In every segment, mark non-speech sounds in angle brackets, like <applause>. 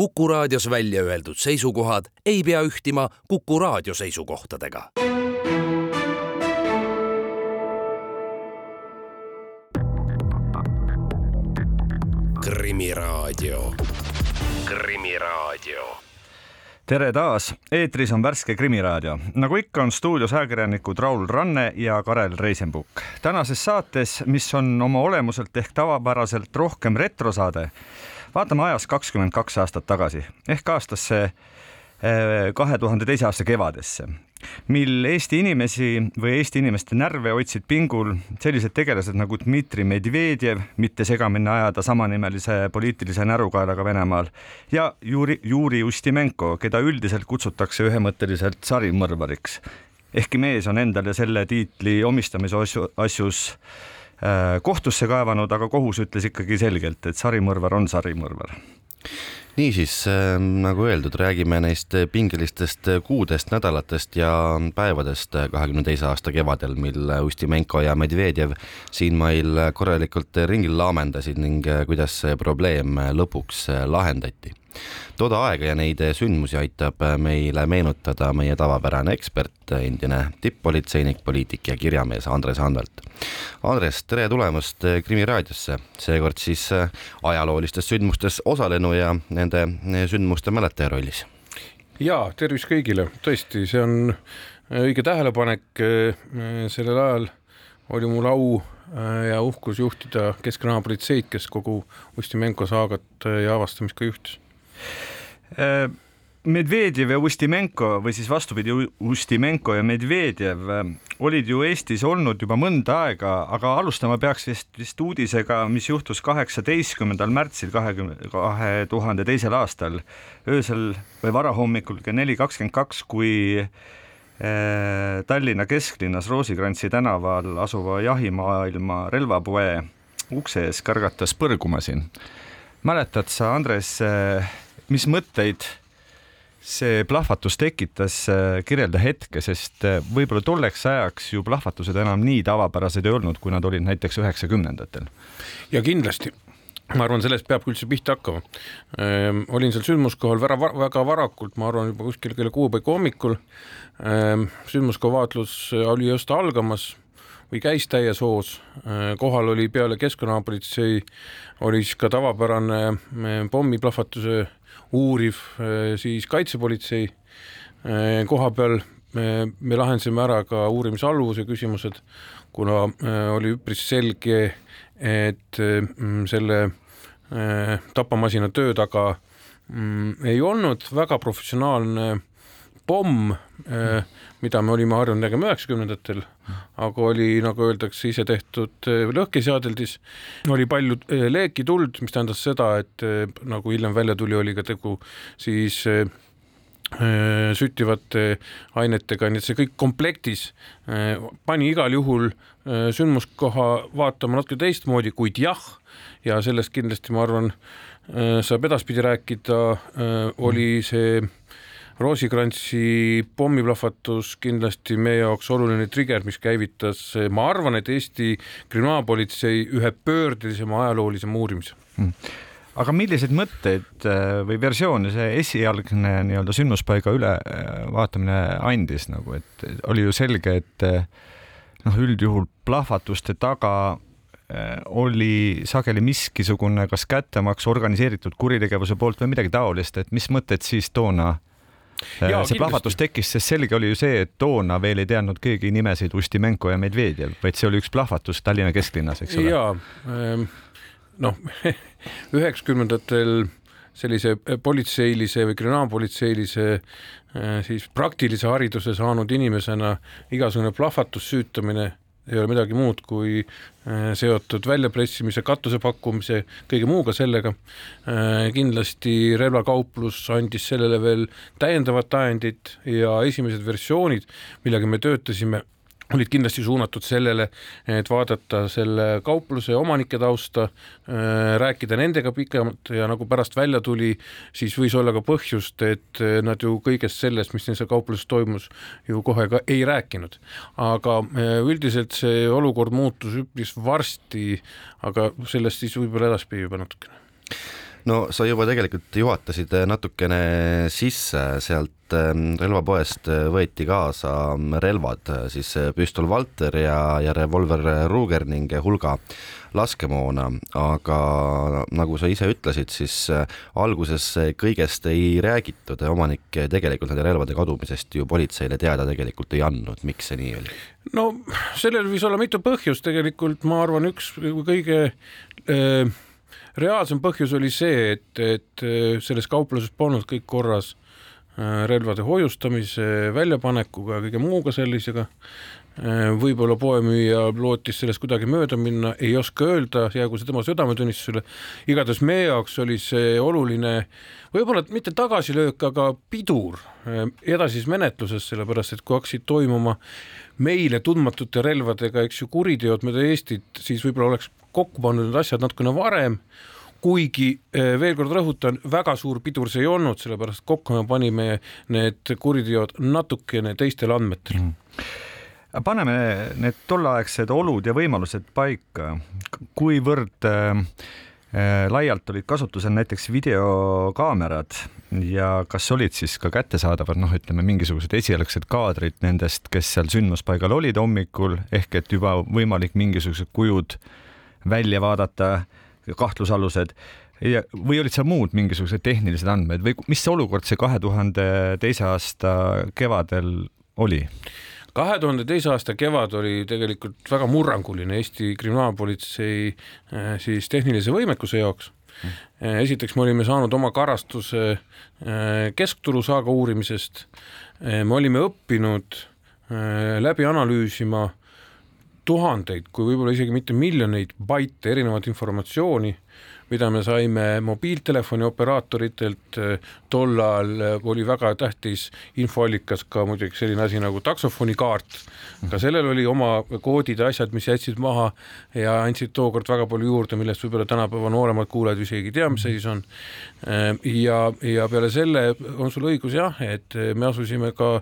Kuku raadios välja öeldud seisukohad ei pea ühtima Kuku raadio seisukohtadega. krimiraadio, Krimiraadio tere taas, eetris on värske Krimiraadio. nagu ikka, on stuudios ajakirjanikud Raul Ranne ja Karel Reisenbuk. tänases saates, mis on oma olemuselt ehk tavapäraselt rohkem retrosaade, vaatame ajas kakskümmend kaks aastat tagasi ehk aastasse eh, kahe tuhande teise aasta kevadesse, mil Eesti inimesi või Eesti inimeste närve hoidsid pingul sellised tegelased nagu Dmitri Medvedjev, mitte segamini ajada samanimelise poliitilise närukaelaga Venemaal, ja Juri, Juri Ustimenko, keda üldiselt kutsutakse ühemõtteliselt sarimõrvariks. ehkki mees on endale selle tiitli omistamise asju, asjus kohtusse kaevanud, aga kohus ütles ikkagi selgelt, et sarimõrvar on sarimõrvar. Niisiis äh,, nagu öeldud, räägime neist pingelistest kuudest, nädalatest ja päevadest kahekümne teise aasta kevadel, mil Ustimenko ja Medvedjev siin meil korralikult ringil laamendasid ning kuidas see probleem lõpuks lahendati toda aega ja neid sündmusi aitab meile meenutada meie tavapärane ekspert, endine tipp-politseinik, poliitik ja kirjamees Andres Anvelt. Andres, tere tulemast Krimi raadiosse, seekord siis ajaloolistes sündmustes osalenu ja nende sündmuste mäletaja rollis. ja tervist kõigile, tõesti, see on õige tähelepanek. sellel ajal oli mul au ja uhkus juhtida Keskkriminaalpolitseid, kes kogu Ustimenko saagat ja avastamist ka juhtis Äh, Medvedjev ja Ustimenko või siis vastupidi, Ustimenko ja Medvedjev äh, olid ju Eestis olnud juba mõnda aega, aga alustama peaks vist, vist uudisega, mis juhtus kaheksateistkümnendal märtsil kahekümne, kahe tuhande teisel aastal öösel või varahommikul kell neli kakskümmend kaks, kui äh, Tallinna kesklinnas Roosikrantsi tänaval asuva jahimaailma relvapoe ukse ees kargatas põrgumasin. mäletad sa, Andres, mis mõtteid see plahvatus tekitas, äh, kirjelda hetke, sest äh, võib-olla tolleks ajaks ju plahvatused enam nii tavapärased ei olnud, kui nad olid näiteks üheksakümnendatel. ja kindlasti ma arvan, sellest peabki üldse pihta hakkama ehm,. olin seal sündmuskohal väga, väga varakult, ma arvan juba kuskil kella kuue paiku hommikul ehm,. sündmuskoha vaatlus oli just algamas või käis täies hoos kohal oli peale keskkonnaapolitsei, oli siis ka tavapärane pommiplahvatuse uuriv eh, siis kaitsepolitsei eh, koha peal me, me lahendasime ära ka uurimisalluvuse küsimused, kuna oli üpris selge, et mm, selle tapamasina töö taga mm, ei olnud väga professionaalne pomm, mida me olime harjunud nägema üheksakümnendatel, aga oli, nagu öeldakse, ise tehtud eh, lõhkeseadeldis, oli palju eh, leeki tuld, mis tähendas seda, et eh, nagu hiljem välja tuli, oli ka tegu siis süttivate ainetega, nii et see kõik komplektis pani igal juhul sündmuskoha vaatama natuke teistmoodi, kuid jah, ja sellest kindlasti ma arvan, saab edaspidi rääkida, oli see Roosikrantsi pommiplahvatus kindlasti meie jaoks oluline trigger, mis käivitas, ma arvan, et Eesti kriminaalpolitsei ühe pöördelisema ajaloolisema uurimise hmm. Aga milliseid mõtteid äh, või versioone see esialgne nii-öelda sündmuspaiga ülevaatamine äh, andis nagu, et oli ju selge, et äh, noh, üldjuhul plahvatuste taga oli sageli miskisugune kas kättemaks organiseeritud kuritegevuse poolt või midagi taolist, et mis mõtted siis toona Ja, see plahvatus tekkis, sest selge oli ju see, et toona veel ei teadnud keegi nimesid Ustimenko ja Medvedjev, vaid see oli üks plahvatus Tallinna kesklinnas, eks ole. ja ähm, noh, <laughs> üheksakümnendatel sellise politseilise või kriminaalpolitseilise äh, siis praktilise hariduse saanud inimesena igasugune plahvatus, süütamine ei ole midagi muud kui äh, seotud väljapressimise, katuse pakkumise, kõige muuga sellega. Äh, kindlasti relvakauplus andis sellele veel täiendavat ajendit ja esimesed versioonid, millega me töötasime olid kindlasti suunatud sellele, et vaadata selle kaupluse omanike tausta, äh, rääkida nendega pikemalt ja nagu pärast välja tuli, siis võis olla ka põhjust, et äh, nad ju kõigest sellest, mis neil seal kaupluses toimus, ju kohe ka ei rääkinud. aga äh, üldiselt see olukord muutus üpris varsti, aga sellest siis võib-olla edaspidi juba natukene no sa juba tegelikult juhatasid natukene sisse, sealt ähm, relvapoest võeti kaasa relvad, siis püstol Valter ja, ja revolver Ruger ning hulga laskemoona, aga nagu sa ise ütlesid, siis äh, alguses kõigest ei räägitud, omanik tegelikult nende relvade kadumisest ju politseile teada tegelikult ei andnud, miks see nii oli? no sellel võis olla mitu põhjust, tegelikult ma arvan, üks kõige äh, reaalsem põhjus oli see, et, et äh, selles kaupluses polnud kõik korras äh, relvade hoiustamise, väljapanekuga ja kõige muuga sellisega. Äh, võib-olla poemüüja lootis sellest kuidagi mööda minna, ei oska öelda, jäägu see tema südametunnistusele. igatahes meie jaoks oli see oluline, võib-olla mitte tagasilöök, aga pidur edasises menetluses, sellepärast et kui hakkasid toimuma meile tundmatute relvadega, eks ju, kuriteod mööda Eestit, siis võib-olla oleks kokku pannud need asjad natukene varem, kuigi eh, veel kord rõhutan, väga suur pidur see ei olnud, sellepärast kokku me panime need kuriteod natukene teistel andmetel mm. Paneme need tolleaegsed olud ja võimalused paika, kuivõrd äh, laialt olid kasutusel näiteks videokaamerad ja kas olid siis ka kättesaadavad, noh, ütleme mingisugused esialgsed kaadrid nendest, kes seal sündmuspaigal olid hommikul ehk et juba võimalik mingisugused kujud äh, välja vaadata, kahtlusalused ja, või olid seal muud mingisugused tehnilised andmed või mis olukord see kahe tuhande teise aasta kevadel oli? kahe tuhande teise aasta kevad oli tegelikult väga murranguline Eesti kriminaalpolitsei eh, siis tehnilise võimekuse jaoks. Eh, esiteks me olime saanud oma karastuse eh, keskturusaaga uurimisest. me olime õppinud läbi analüüsima tuhandeid, kui võib-olla isegi mitte miljoneid baite erinevat informatsiooni, mida me saime mobiiltelefoni operaatoritelt, tol ajal oli väga tähtis infoallikas ka muidugi selline asi nagu taksofonikaart, ka sellel oli oma koodid ja asjad, mis jätsid maha ja andsid tookord väga palju juurde, millest võib-olla tänapäeva nooremad kuulajad isegi ei tea, mis asi see on. ja, ja peale selle on sul õigus jah, et me asusime ka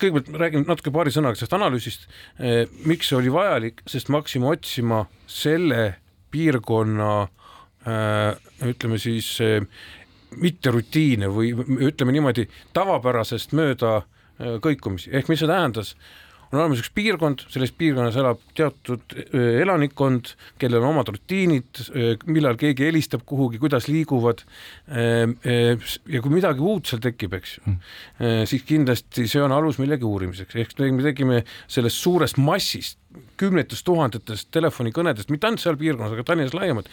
kõigepealt räägin natuke paari sõnaga sellest analüüsist, eh, miks see oli vajalik, sest me hakkasime otsima selle piirkonna eh, ütleme siis eh, mitte rutiine või ütleme niimoodi tavapärasest mööda kõikumisi, ehk mis see tähendas, on olemas üks piirkond, selles piirkonnas elab teatud elanikkond, kellel on omad rutiinid, millal keegi helistab kuhugi, kuidas liiguvad. ja kui midagi uut seal tekib, eks ju, hmm. siis kindlasti see on alus millegi uurimiseks, ehk me tegime sellest suurest massist kümnetest tuhandetest telefonikõnedest, mitte ainult seal piirkonnas, aga Tallinnas laiemalt,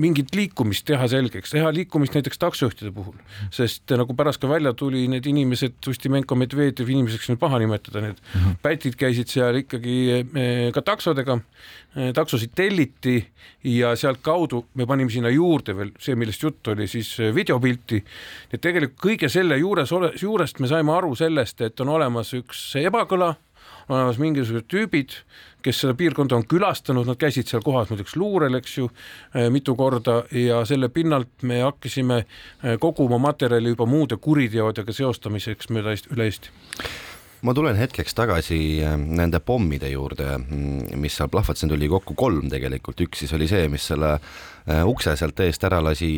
mingit liikumist teha selgeks, teha liikumist näiteks taksojuhtide puhul, sest nagu pärast ka välja tuli, need inimesed, Ustimenko, Medvedjev, inimeseks nüüd paha nimetada, need mm -hmm. pätid käisid seal ikkagi eh, ka taksodega, eh, taksosid telliti ja sealtkaudu me panime sinna juurde veel see, millest juttu oli, siis eh, videopilti. et tegelikult kõige selle juures, juurest me saime aru sellest, et on olemas üks ebakõla on olemas mingisugused tüübid, kes seda piirkonda on külastanud, nad käisid seal kohas muideks luurel, eks ju, eh, mitu korda ja selle pinnalt me hakkasime eh, koguma materjali juba muude kuriteodega seostamiseks mööda Eesti, üle Eesti. Ma tulen hetkeks tagasi eh, nende pommide juurde, mm, mis seal plahvatasid, oli kokku kolm tegelikult, üks siis oli see, mis selle ukse sealt eest ära lasi,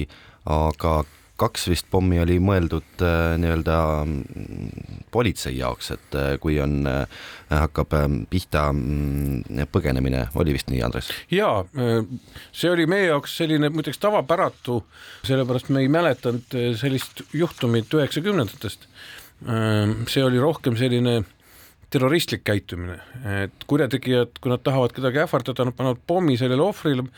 aga kaks vist pommi oli mõeldud äh, nii-öelda mm, politsei jaoks, et äh, kui on äh,, hakkab äh, pihta äh, põgenemine, oli vist nii, Andres? jaa, see oli meie jaoks selline muideks tavapäratu, sellepärast me ei mäletanud sellist juhtumit üheksakümnendatest. see oli rohkem selline terroristlik käitumine, et kurjategijad, kui nad tahavad kedagi ähvardada, nad panevad pommi sellele ohvrile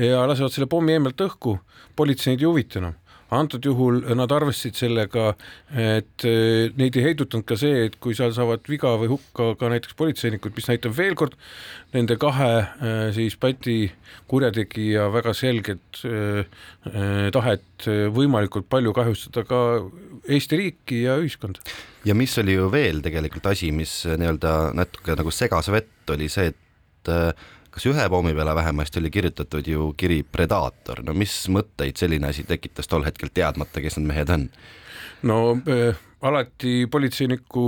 ja lasevad selle pommi eemalt õhku, politsei neid ei huvita enam antud juhul nad arvestasid sellega, et eh, neid ei heidutanud ka see, et kui seal saavad viga või hukka ka näiteks politseinikud, mis näitab veel kord nende kahe eh, siis Päti kurjategija väga selget eh, tahet võimalikult palju kahjustada ka Eesti riiki ja ühiskonda. ja mis oli ju veel tegelikult asi, mis nii-öelda natuke nagu segas vett, oli see, et kas ühe pommi peale vähemasti oli kirjutatud ju kiri Predaator, no mis mõtteid selline asi tekitas tol hetkel, teadmata, kes need mehed on? no äh, alati politseiniku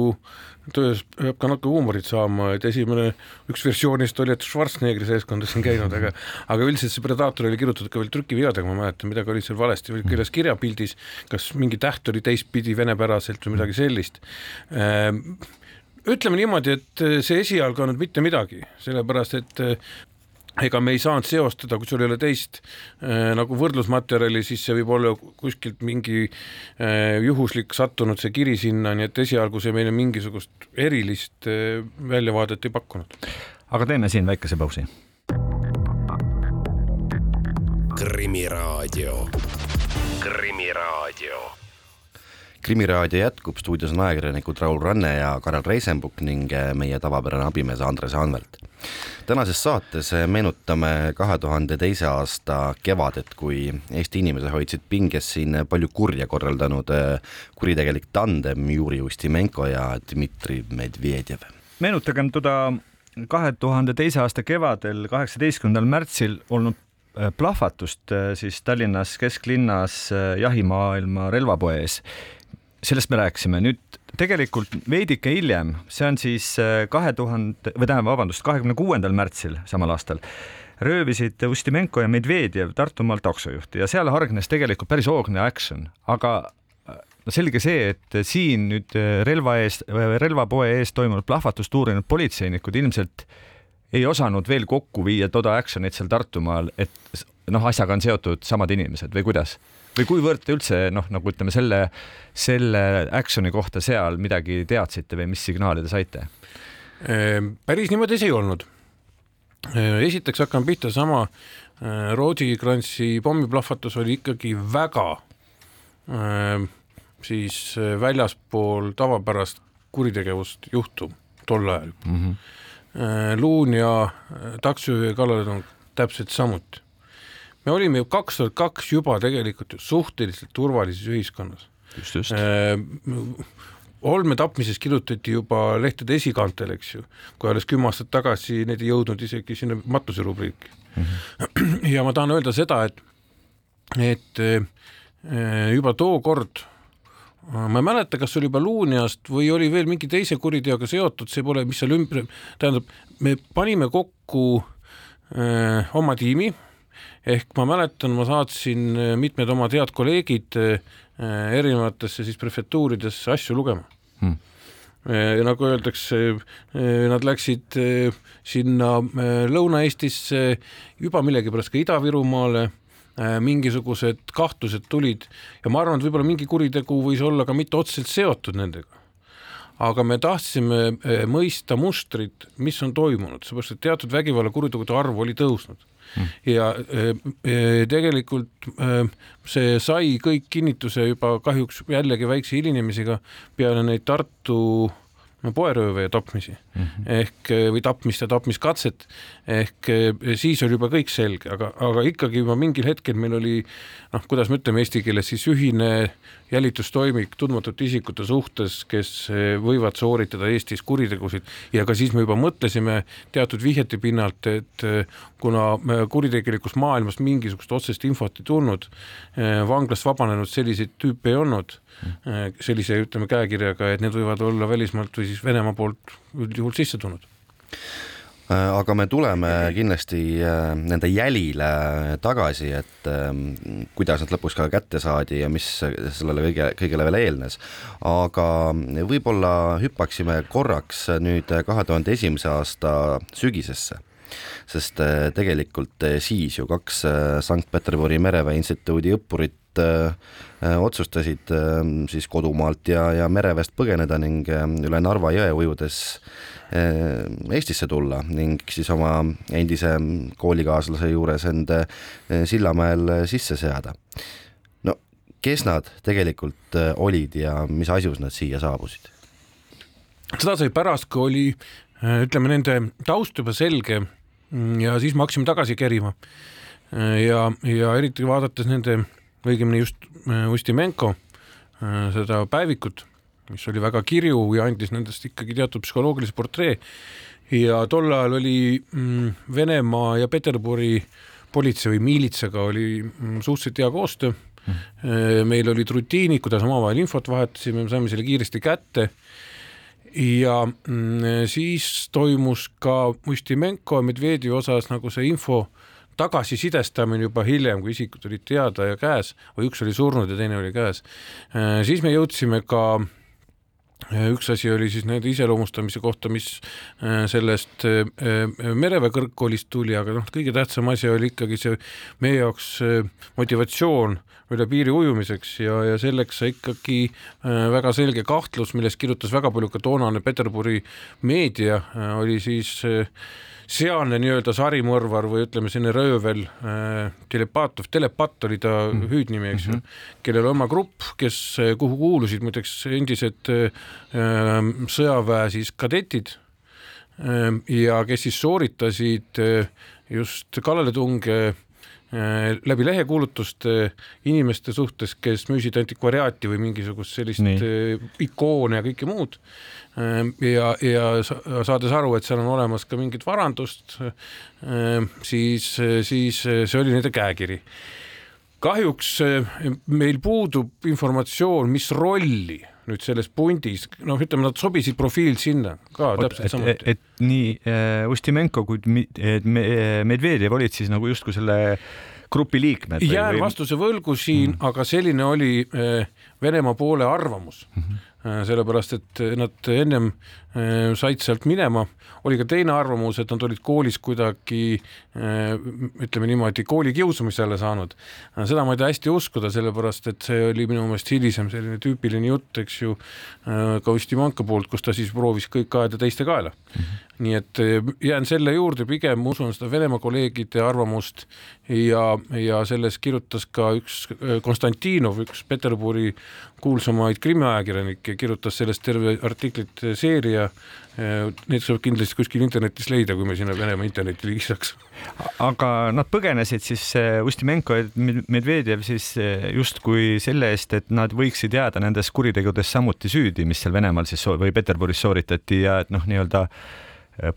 töös peab ka natuke huumorit saama, et esimene, üks versioonist oli, et Schwarzeneggi seltskondas on käinud, aga aga üldiselt see Predator oli kirjutatud ka veel trükivigadega, ma mäletan, midagi oli seal valesti, oli kirjas kirjapildis, kas mingi täht oli teistpidi venepäraselt või midagi sellist ehm, ütleme niimoodi, et see esialgu ei olnud mitte midagi, sellepärast et ega me ei saanud seostada, kui sul ei ole teist äh, nagu võrdlusmaterjali, siis see võib olla kuskilt mingi äh, juhuslik sattunud see kiri sinna, nii et esialgu see meile mingisugust erilist äh, väljavaadet ei pakkunud. aga teeme siin väikese pausi. krimiraadio, Krimiraadio krimiraadio jätkub, stuudios on ajakirjanikud Raul Ranne ja Karel Reisenbuk ning äh, meie tavapärane abimees Andres Anvelt. tänases saates äh, meenutame kahe tuhande teise aasta kevadet, kui Eesti inimesed hoidsid pinges siin palju kurja korraldanud äh, kuritegelik tandem Juri Ustimenko ja Dmitri Medvedjev. meenutagem teda kahe tuhande teise aasta kevadel, kaheksateistkümnendal märtsil olnud plahvatust siis Tallinnas kesklinnas jahimaailma relvapoe ees sellest me rääkisime, nüüd tegelikult veidike hiljem, see on siis äh, kahe tuhande või tähendab, vabandust, kahekümne kuuendal märtsil samal aastal röövisid Ustimenko ja Medvedjev Tartumaal taksojuhti ja seal hargnes tegelikult päris hoogne action, aga äh, no selge see, et siin nüüd äh, relva eest, relvapoe ees toimunud plahvatust uurinud politseinikud ilmselt ei osanud veel kokku viia toda action'it seal Tartumaal, et noh, asjaga on seotud samad inimesed või kuidas? Või kuivõrd te üldse noh, nagu ütleme selle, selle action'i kohta seal midagi teadsite või mis signaale te saite? Ehm, päris niimoodi see ei olnud. Ehm, esiteks hakkan pihta sama, ehm, Rootsi Krantsi pommiplahvatus oli ikkagi väga siis väljaspool tavapärast kuritegevust juhtum tol ajal mm. -hmm. Luun ja taksojuhi kallaletung täpselt samuti me olime ju kaks tuhat kaks juba tegelikult ju suhteliselt turvalises ühiskonnas. just, just äh, olmetapmisest kirjutati juba lehtede esikaantel, eks ju, kui alles kümme aastat tagasi need ei jõudnud isegi sinna matuse rubriiki mm. -hmm. ja ma tahan öelda seda, et, et äh, juba tookord ma ei mäleta, kas oli juba Luuniast või oli veel mingi teise kuriteoga seotud, see pole, mis seal ümber, tähendab, me panime kokku öö, äh, oma tiimi ehk ma mäletan, ma saatsin äh, mitmed oma head kolleegid äh, erinevatesse siis prefektuuridesse asju lugema hmm. Ja nagu öeldakse, nad läksid sinna Lõuna-Eestisse, juba millegipärast ka Ida-Virumaale, mingisugused kahtlused tulid ja ma arvan, et võib-olla mingi kuritegu võis olla ka mitte otseselt seotud nendega aga me tahtsime mõista mustrit, mis on toimunud, seepärast et teatud vägivallakuritegude arv oli tõusnud. Ja e, e, tegelikult e, see sai kõik kinnituse juba kahjuks jällegi väikse hilinemisega peale neid Tartu poerööve ja tapmisi mm -hmm. ehk või tapmist ja tapmiskatset. Ehk siis oli juba kõik selge, aga, aga ikkagi juba mingil hetkel meil oli noh, kuidas me ütleme eesti keeles siis ühine jälitustoimik tundmatute isikute suhtes, kes eh, võivad sooritada Eestis kuritegusid. Ja ka siis me juba mõtlesime teatud vihjete pinnalt, et eh, kuna kuritegelikus maailmas mingisugust otsest infot ei tulnud, eh, vanglast vabanenud selliseid tüüpe ei olnud, sellise ütleme käekirjaga, et need võivad olla välismaalt või siis Venemaa poolt üldjuhul sisse tulnud Äh, aga me tuleme kindlasti äh, nende jälile tagasi, et ähm, kuidas nad lõpuks ka kätte saadi ja mis sellele kõige, kõigele veel eelnes. aga võib-olla hüppaksime korraks nüüd kahe tuhande esimese aasta sügisesse sest äh, tegelikult siis ju kaks Sankt-Peterburi mereväe instituudi õppurit otsustasid siis kodumaalt ja, ja mereväest põgeneda ning üle Narva jõe ujudes Äh, Eestisse tulla ning siis oma endise koolikaaslase juures end äh, Sillamäel sisse seada. no kes nad tegelikult äh, olid ja mis asjus nad siia saabusid? seda sai pärast, kui oli ütleme, nende taust juba selge ja siis me hakkasime tagasi kerima. ja, ja eriti vaadates nende, õigemini just Ustimenko seda päevikut mis oli väga kirju ja andis nendest ikkagi teatud psühholoogilise portree. ja tol ajal oli mm, Venemaa ja Peterburi politsei või miilitsaga oli mm, suhteliselt hea koostöö. Mm.. meil olid rutiinid, kuidas omavahel infot vahetasime, me saime selle kiiresti kätte. Ja mm, siis toimus ka Ustimenko ja Medvedjevi osas nagu see info tagasisidestamine juba hiljem, kui isikud olid teada ja käes või üks oli surnud ja teine oli käes. siis me jõudsime ka üks asi oli siis nende iseloomustamise kohta, mis äh, sellest äh, äh, mereväe kõrgkoolist tuli, aga noh, kõige tähtsam asi oli ikkagi see meie jaoks motivatsioon üle piiri ujumiseks ja, ja selleks ikkagi väga selge kahtlus, millest kirjutas väga palju ka toonane Peterburi meedia, oli siis sealne nii-öelda sarimõrvar või ütleme, selline röövel äh,, Telepatov, Telepat oli ta mm. hüüdnimi, eks ju -hmm., kellel oma grupp, kes, kuhu kuulusid muideks endised äh, sõjaväe siis kadetid äh, ja kes siis sooritasid äh, just kallaletunge äh, läbi lehekuulutuste inimeste suhtes, kes müüsid antikvariaati või mingisugust sellist Nii. Äh, ikoone ja kõike muud Ehm, ja, ja saades aru, et seal on olemas ka mingit varandust, ehm, siis, siis see oli nende käekiri. kahjuks ehm, meil puudub informatsioon, mis rolli nüüd selles pundis, noh, ütleme, nad sobisid profiil sinna ka Oot, täpselt samuti. et nii äh, Ustimenko kui Medvedjev olid siis nagu justkui selle grupi liikmed? jään või... vastuse võlgu siin mm, -hmm. aga selline oli äh, Venemaa poole arvamus mm. -hmm Äh, sellepärast et nad ennem äh, said sealt minema, oli ka teine arvamus, et nad olid koolis kuidagi äh, ütleme niimoodi, koolikiusamise alla saanud. seda ma ei taha hästi uskuda, sellepärast et see oli minu meelest hilisem selline tüüpiline jutt, eks ju, ka Ustimanka poolt, kus ta siis proovis kõik ajada teiste kaela. -hmm nii et jään selle juurde, pigem usun seda Venemaa kolleegide arvamust ja, ja selles kirjutas ka üks Konstantinov, üks Peterburi kuulsamaid krimiajakirjanikke, kirjutas sellest terve artiklite seeria. Need saab kindlasti kuskil internetis leida, kui me sinna Venemaa internetti ligi saaks. aga nad põgenesid siis Ustimenko ja Medvedjev siis justkui selle eest, et nad võiksid jääda nendes kuritegudes samuti süüdi, mis seal Venemaal siis või Peterburis sooritati ja et noh, nii-öelda Äh,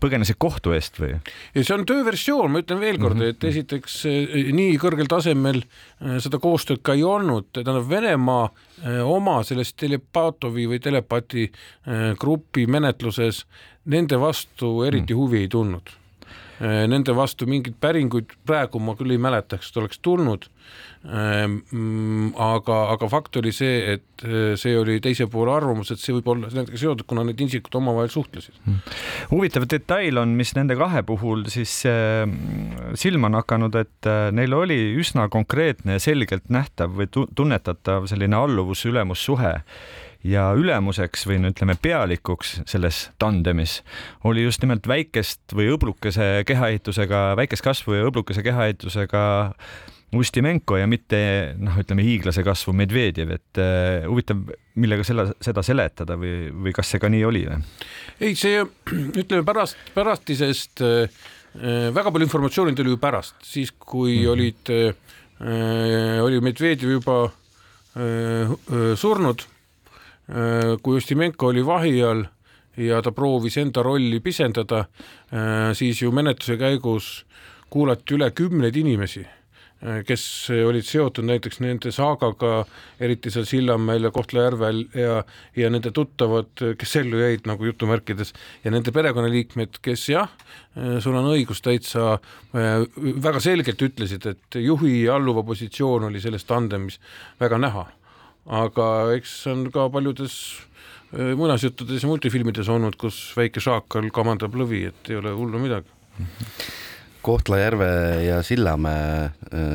põgenesid kohtu eest või? ja see on tööversioon, ma ütlen veel kord mm, -hmm. et esiteks äh, nii kõrgel tasemel äh, seda koostööd ka ei olnud, tähendab Venemaa oma selles Telepatovi või Telepati grupi menetluses nende vastu eriti mm. huvi ei tundnud. Nende vastu mingeid päringuid praegu ma küll ei mäletaks, et oleks tulnud Ehm, mm, aga, aga fakt oli see, et eh, see oli teise poole arvamus, et see võib olla nendega seotud, kuna need isikud omavahel suhtlesid. Hmm. huvitav detail on, mis nende kahe puhul siis äh, silma on hakanud, et äh, neil oli üsna konkreetne ja selgelt nähtav või tunnetatav selline alluvus-ülemussuhe ja ülemuseks või no ütleme, pealikuks selles tandemis oli just nimelt väikest või õblukese kehaehitusega, väikest kasvu ja õblukese kehaehitusega Ustimenko ja mitte noh, ütleme hiiglase kasvu Medvedjev, et uh, huvitav, millega selle, seda seletada või, või kas see ka nii oli või? ei, see ütleme pärast, pärastisest äh, väga palju informatsiooni tuli ju pärast, siis kui mm -hmm. olid äh,, oli Medvedjev juba äh, surnud äh,, kui Ustimenko oli vahi all ja ta proovis enda rolli pisendada äh,, siis ju menetluse käigus kuulati üle kümneid inimesi Äh, kes olid seotud näiteks nende saagaga, eriti seal Sillamäel ja Kohtla-Järvel ja, ja nende tuttavad, kes ellu jäid nagu jutumärkides ja nende perekonnaliikmed, kes jah, äh, sul on õigus täitsa, äh, väga selgelt ütlesid, et juhi alluva positsioon oli selles tandemis väga näha. Aga eks on ka paljudes muinasjuttudes ja multifilmides olnud, kus väike šaakal kamandab lõvi, et ei ole hullu midagi. Kohtla-Järve ja Sillamäe äh,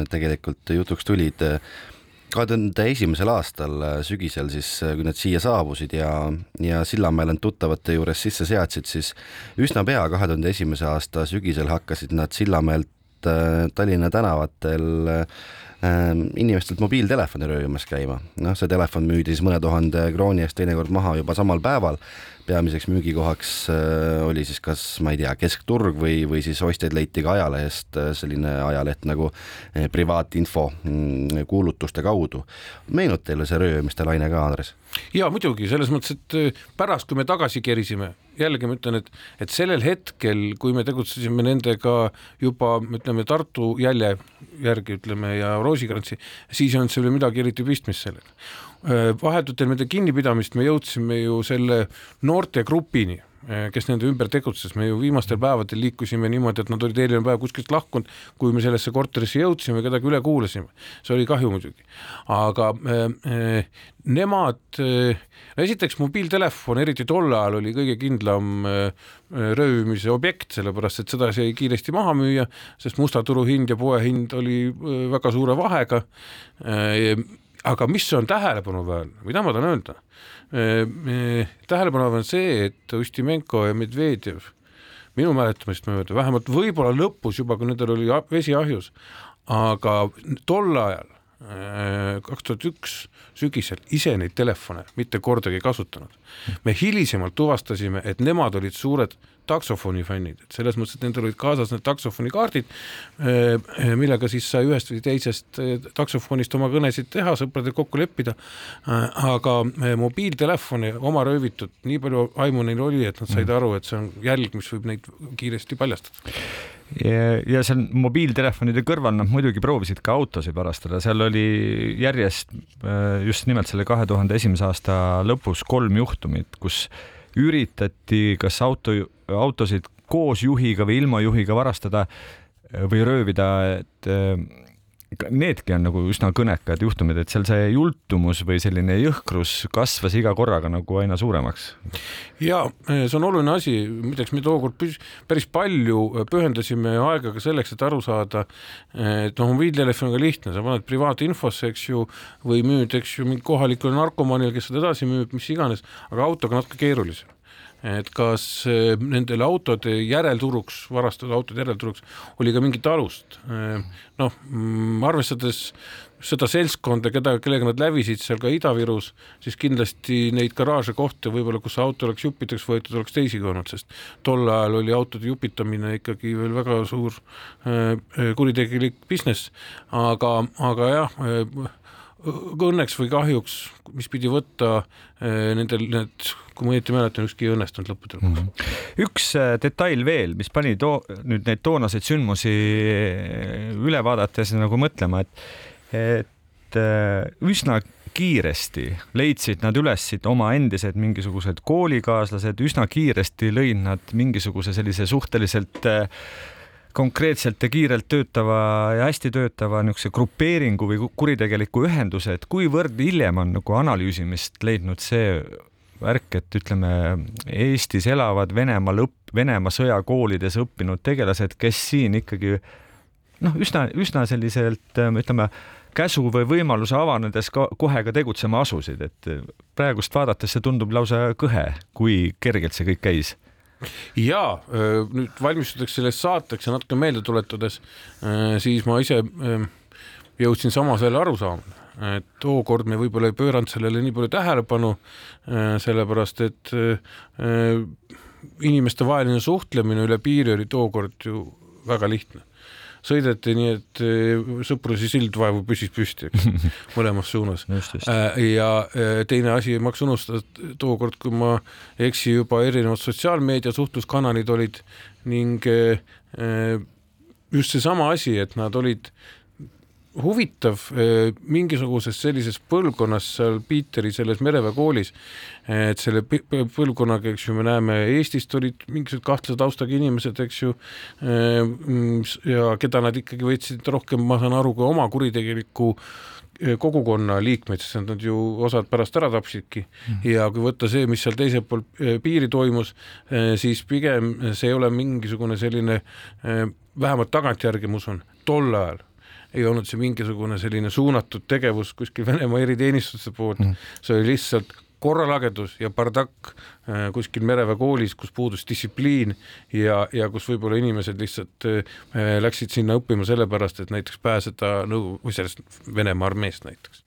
tegelikult jutuks tulid äh, kahe tuhande esimesel aastal äh, sügisel siis, kui nad siia saabusid ja, ja Sillamäel end tuttavate juures sisse seadsid, siis üsna pea, kahe tuhande esimese aasta sügisel hakkasid nad Sillamäelt Tallinna tänavatel inimestelt mobiiltelefoni röövimas käima. noh, see telefon müüdi siis mõne tuhande krooni eest teinekord maha juba samal päeval peamiseks müügikohaks äh, oli siis kas, ma ei tea, keskturg või, või siis ostjaid leiti ka ajalehest, äh, selline ajaleht nagu äh, privaatinfo mm, kuulutuste kaudu. meenub teile see röövimiste laine ka, Andres? ja muidugi, selles mõttes, et pärast, kui me tagasi kerisime, jällegi ma ütlen, et, et sellel hetkel, kui me tegutsesime nendega juba ütleme Tartu jälje järgi ütleme ja Roosikrantsi, siis ei olnud seal midagi eriti pistmist sellega. Vahetult enne nende kinnipidamist me jõudsime ju selle noortegrupini Eh, kes nende ümber tegutses, me ju viimastel päevadel liikusime niimoodi, et nad olid eelmine päev kuskilt lahkunud, kui me sellesse korterisse jõudsime, kedagi üle kuulasime. see oli kahju muidugi, aga äh, nemad äh,, esiteks mobiiltelefon, eriti tol ajal oli kõige kindlam äh, röövimise objekt, sellepärast et seda sai kiiresti maha müüa, sest musta turu hind ja poehind oli äh, väga suure vahega äh,. Aga mis on tähelepanuväärne, mida ma tahan öelda? Tähelepanev on see, et Ustimenko ja Medvedjev minu mäletamist mööda, vähemalt võib-olla lõpus juba, kui nendel oli vesi ahjus, aga tol ajal, kaks tuhat üks sügisel ise neid telefone mitte kordagi kasutanud. me hilisemalt tuvastasime, et nemad olid suured taksofoni fännid, et selles mõttes, et nendel olid kaasas need taksofoni kaardid, eh, millega siis sai ühest või teisest eh, taksofonist oma kõnesid teha, sõpradega kokku leppida. Aga mobiiltelefoni oma röövitud, nii palju aimu neil oli, et nad said mm. aru, et see on jälg, mis võib neid kiiresti paljastada ja, ja seal mobiiltelefonide kõrval nad muidugi proovisid ka autosid varastada, seal oli järjest just nimelt selle kahe tuhande esimese aasta lõpus kolm juhtumit, kus üritati kas auto, autosid koos juhiga või ilma juhiga varastada või röövida, et needki on nagu üsna kõnekad juhtumid, et seal see jultumus või selline jõhkrus kasvas iga korraga nagu aina suuremaks. ja see on oluline asi, muideks me tookord päris palju pühendasime aega ka selleks, et aru saada, et noh, mobiiltelefon on ka lihtne, sa paned privaatinfosse, eks ju, või müüd, eks ju, mingi kohalikule narkomaanile, kes seda edasi müüb, mis iganes, aga autoga natuke keerulisem et kas eh, nendele autode järelturuks, varastatud autode järelturuks oli ka mingit alust. Eh, noh, mm, arvestades seda seltskonda, keda, kellega nad lävisid seal ka Ida-Virus, siis kindlasti neid garaaže kohti võib-olla, kus auto oleks juppideks võetud, oleks teisigi olnud, sest tol ajal oli autode jupitamine ikkagi veel väga suur äh, kuritegelik business, aga, aga jah õnneks või kahjuks, mis pidi võtta nendel need kui ma õieti mäletan, ükski ei õnnestunud lõppude lõpuks mm. -hmm. üks äh, detail veel, mis pani too, nüüd neid toonaseid sündmusi äh, üle vaadates nagu mõtlema, et, et äh, üsna kiiresti leidsid nad üles oma endised mingisugused koolikaaslased, üsna kiiresti lõid nad mingisuguse sellise suhteliselt konkreetselt ja kiirelt töötava ja hästi töötava niisuguse grupeeringu või kuritegeliku ühenduse, et kuivõrd hiljem on nagu analüüsimist leidnud see värk, et ütleme, Eestis elavad Venemaal õpp-, Venemaa sõjakoolides õppinud tegelased, kes siin ikkagi noh, üsna, üsna selliselt ütleme, käsu või võimaluse avanedes ka kohe ka tegutsema asusid, et praegust vaadates see tundub lausa kõhe, kui kergelt see kõik käis ja nüüd valmistudes sellest saateks ja natuke meelde tuletades, siis ma ise jõudsin samasele arusaamale et tookord me võib-olla ei pööranud sellele nii palju tähelepanu, äh, sellepärast et äh, inimestevaheline suhtlemine üle piiri oli tookord ju väga lihtne sõideti nii, et äh, Sõpruse sild vaevu püsis püsti, <laughs> mõlemas suunas. ja teine asi, ei maksa unustada, et tookord, kui ma ei eksi, juba erinevad sotsiaalmeedia suhtluskanalid olid ning just seesama asi, et nad olid huvitav eh, mingisuguses sellises põlvkonnas seal Piiteri selles mereväe koolis, et selle põlvkonnaga, eks ju, me näeme, Eestist olid mingisugused kahtlase taustaga inimesed, eks ju, eh, ja keda nad ikkagi võtsid rohkem, ma saan aru, kui oma kuritegeliku eh, kogukonna liikmeid, sest nad ju osad pärast ära tapsidki mm. ja kui võtta see, mis seal teisel pool piiri toimus, siis pigem see ei ole mingisugune selline, vähemalt tagantjärgi ma usun, tol ajal ei olnud see mingisugune selline suunatud tegevus kuskil Venemaa eriteenistuste poolt mm., see oli lihtsalt korralagedus ja bardakk äh, kuskil mereväe koolis, kus puudus distsipliin ja, ja kus võib-olla inimesed lihtsalt äh, läksid sinna õppima sellepärast, et näiteks pääseda nõu- või sellest Venemaa armeest näiteks.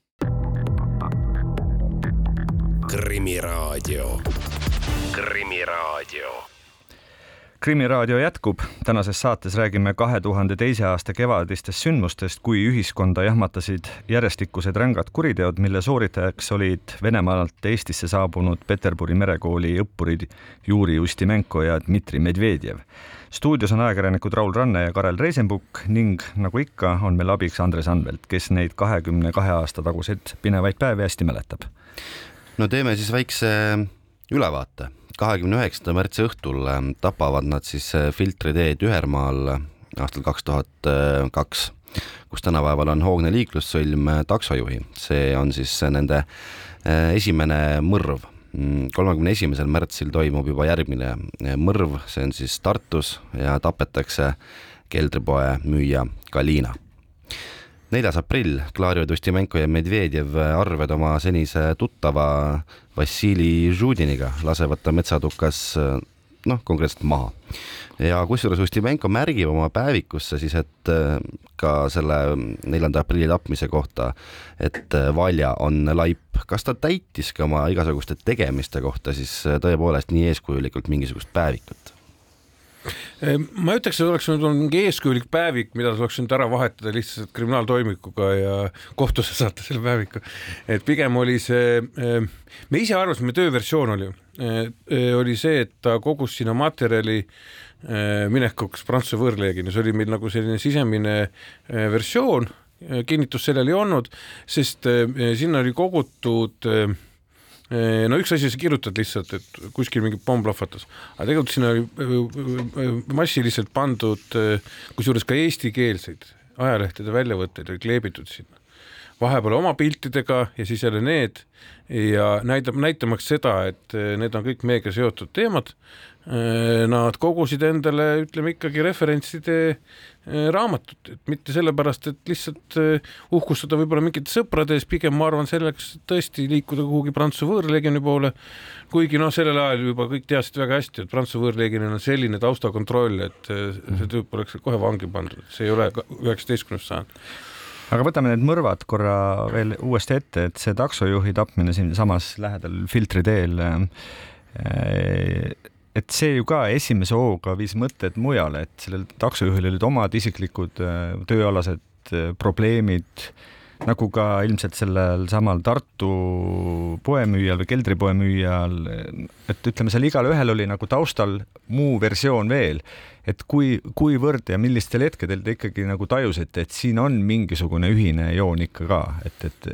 krimiraadio, Krimiraadio krimiraadio jätkub, tänases saates räägime kahe tuhande teise aasta kevadistest sündmustest, kui ühiskonda jahmatasid järjestikused rängad kuriteod, mille sooritajaks olid Venemaalt Eestisse saabunud Peterburi merekooli õppurid Juri Ustimenko ja Dmitri Medvedjev. stuudios on ajakirjanikud Raul Ranne ja Karel Reisenbuk ning nagu ikka, on meil abiks Andres Anvelt, kes neid kahekümne kahe aasta taguseid pinevaid päevi hästi mäletab. no teeme siis väikse ülevaate kahekümne üheksanda märtsi õhtul ähm, tapavad nad siis äh, Filtri teed Ühermaal äh, aastal kaks tuhat kaks, kus tänapäeval on hoogne liiklussõlm äh, taksojuhi. see on siis nende esimene mõrv. Mm, kolmekümne esimesel märtsil toimub juba järgmine mõrv, see on siis Tartus ja tapetakse keldripoe müüja Galina neljas aprill klaarivad Ustimenko ja Medvedjev arved oma senise tuttava Vassili Žudiniga, lasevad ta metsatukas noh, konkreetselt maha. ja kusjuures Ustimenko märgib oma päevikusse siis, et äh, ka selle neljanda aprilli tapmise kohta, et äh, Valja on laip. kas ta täitis ka oma igasuguste tegemiste kohta siis äh, tõepoolest nii eeskujulikult mingisugust päevikut? Ma ütleks, et oleks olnud mingi eeskujulik päevik, mida tuleks nüüd ära vahetada lihtsalt kriminaaltoimikuga ja kohtusse saata selle päeviku. et pigem oli see, me ise arvasime, tööversioon oli, oli see, et ta kogus sinna materjali minekuks Prantsuse võõrleegioni, see oli meil nagu selline sisemine versioon, kinnitust sellel ei olnud, sest sinna oli kogutud no üks asi, sa kirjutad lihtsalt, et kuskil mingi pomm plahvatas, aga tegelikult sinna oli massiliselt pandud, kusjuures ka eestikeelseid ajalehtede väljavõtteid oli kleebitud sinna. vahepeal oma piltidega ja siis jälle need ja näitab, näitamaks seda, et need on kõik meiega seotud teemad. Nad kogusid endale, ütleme ikkagi referentside Äh, raamatut, et mitte sellepärast, et lihtsalt äh, uhkustada võib-olla mingite sõprade ees, pigem ma arvan selleks tõesti liikuda kuhugi Prantsuse võõrleegioni poole. kuigi noh, sellel ajal juba kõik teadsid väga hästi, et Prantsuse võõrleegionil on selline taustakontroll, et äh, see tüüp oleks kohe vangi pandud, see ei ole üheksateistkümnes sajand. Aga võtame need mõrvad korra veel uuesti ette, et see taksojuhi tapmine siinsamas lähedal Filtri teel äh, et see ju ka esimese hooga viis mõtted mujale, et sellel taksojuhil olid omad isiklikud äh, tööalased äh, probleemid, nagu ka ilmselt sellel samal Tartu poemüüjal või keldripoemüüjal, et ütleme, seal igalühel oli nagu taustal muu versioon veel, et kui, kuivõrd ja millistel hetkedel te ikkagi nagu tajusite, et siin on mingisugune ühine joon ikka ka, et, et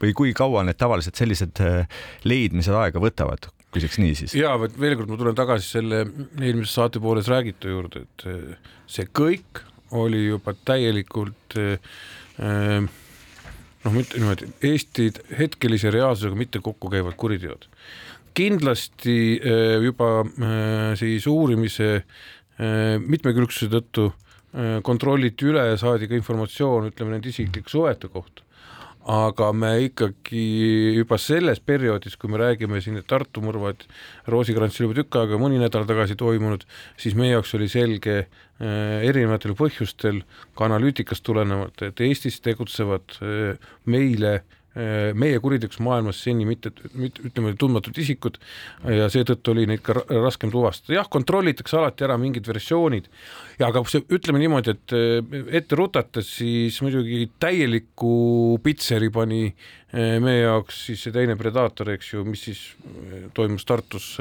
või kui kaua need tavaliselt sellised äh, leidmised aega võtavad, küsiks nii siis. ja vot veel kord ma tulen tagasi selle eelmise saate pooles räägitu juurde, et eh, see kõik oli juba täielikult eh, eh, noh, mitte niimoodi Eesti hetkelise reaalsusega mitte kokku käivad kuriteod. kindlasti juba siis uurimise mitmekülgsuse tõttu kontrolliti üle ja saadi ka informatsioon, ütleme nende isiklike suhete kohta aga me ikkagi juba selles perioodis, kui me räägime siin Tartu mõrvad, Roosikrantsil juba tükk aega, mõni nädal tagasi toimunud, siis meie jaoks oli selge äh, erinevatel põhjustel ka analüütikast tulenevalt, et Eestis tegutsevad äh, meile äh, meie kuriteoks maailmas seni mitte, mitte ütleme, tundmatud isikud ja seetõttu oli neid ka raskem tuvastada. jah, kontrollitakse alati ära mingid versioonid aga see, ütleme niimoodi, et äh, ette rutates siis muidugi täieliku pitseri pani äh, meie jaoks siis see teine Predaator, eks ju, mis siis toimus Tartus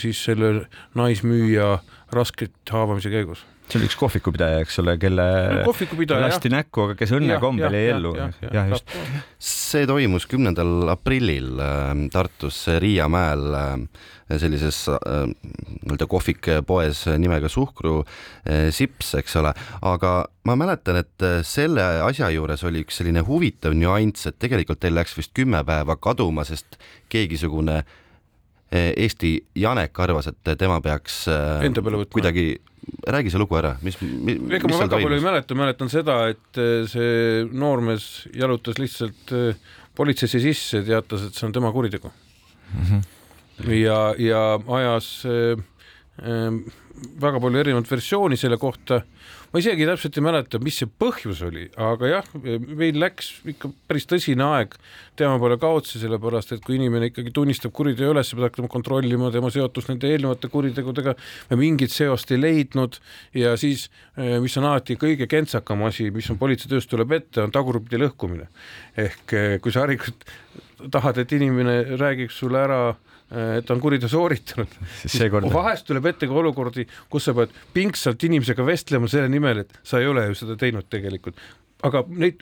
siis selle naismüüja rasket haavamise käigus see oli üks kohvikupidaja, eks ole, kelle no, lasti näkku, aga kes õnnekombel jäi ellu. jah, just. see toimus kümnendal aprillil äh, Tartus Riia mäel äh, sellises äh, nii-öelda kohvikpoes nimega Suhkru Sips, eks ole, aga ma mäletan, et selle asja juures oli üks selline huvitav nüanss, et tegelikult teil läks vist kümme päeva kaduma, sest keegisugune Eesti Janek arvas, et tema peaks kuidagi räägi see lugu ära, mis, mis, ega ma väga palju ei mäleta, mäletan seda, et äh, see noormees jalutas lihtsalt äh, politseisse sisse, teatas, et see on tema kuritegu mm. -hmm. ja, ja ajas äh, väga palju erinevaid versiooni selle kohta. ma isegi täpselt ei mäleta, mis see põhjus oli, aga jah, meil läks ikka päris tõsine aeg tema peale kaotsi, sellepärast et kui inimene ikkagi tunnistab kuriteo üles, peab hakkama kontrollima tema seotust nende eelnevate kuritegudega. me mingit seost ei leidnud ja siis, mis on alati kõige kentsakam asi, mis on politseitöös tuleb ette, on tagurpidi lõhkumine. ehk kui sa harilikult tahad, et inimene räägiks sulle ära Äh, et ta on kuriteo sooritanud. <laughs> Vahest tuleb ette ka olukordi, kus sa pead pingsalt inimesega vestlema selle nimel, et sa ei ole ju seda teinud tegelikult. aga neid